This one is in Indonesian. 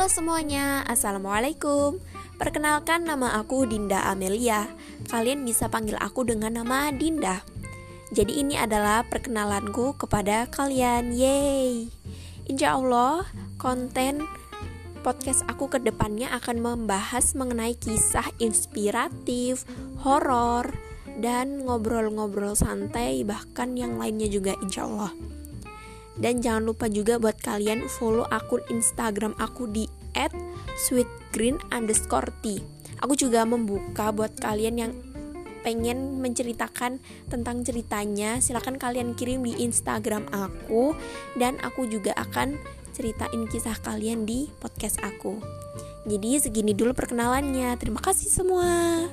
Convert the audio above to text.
Halo semuanya, Assalamualaikum. Perkenalkan nama aku Dinda Amelia. Kalian bisa panggil aku dengan nama Dinda. Jadi ini adalah perkenalanku kepada kalian. Yeay. Insya Allah konten podcast aku ke depannya akan membahas mengenai kisah inspiratif, horor, dan ngobrol-ngobrol santai bahkan yang lainnya juga insya Allah dan jangan lupa juga buat kalian follow akun Instagram aku di @sweetgreen underscore tea. Aku juga membuka buat kalian yang pengen menceritakan tentang ceritanya. Silahkan kalian kirim di Instagram aku dan aku juga akan ceritain kisah kalian di podcast aku. Jadi segini dulu perkenalannya. Terima kasih semua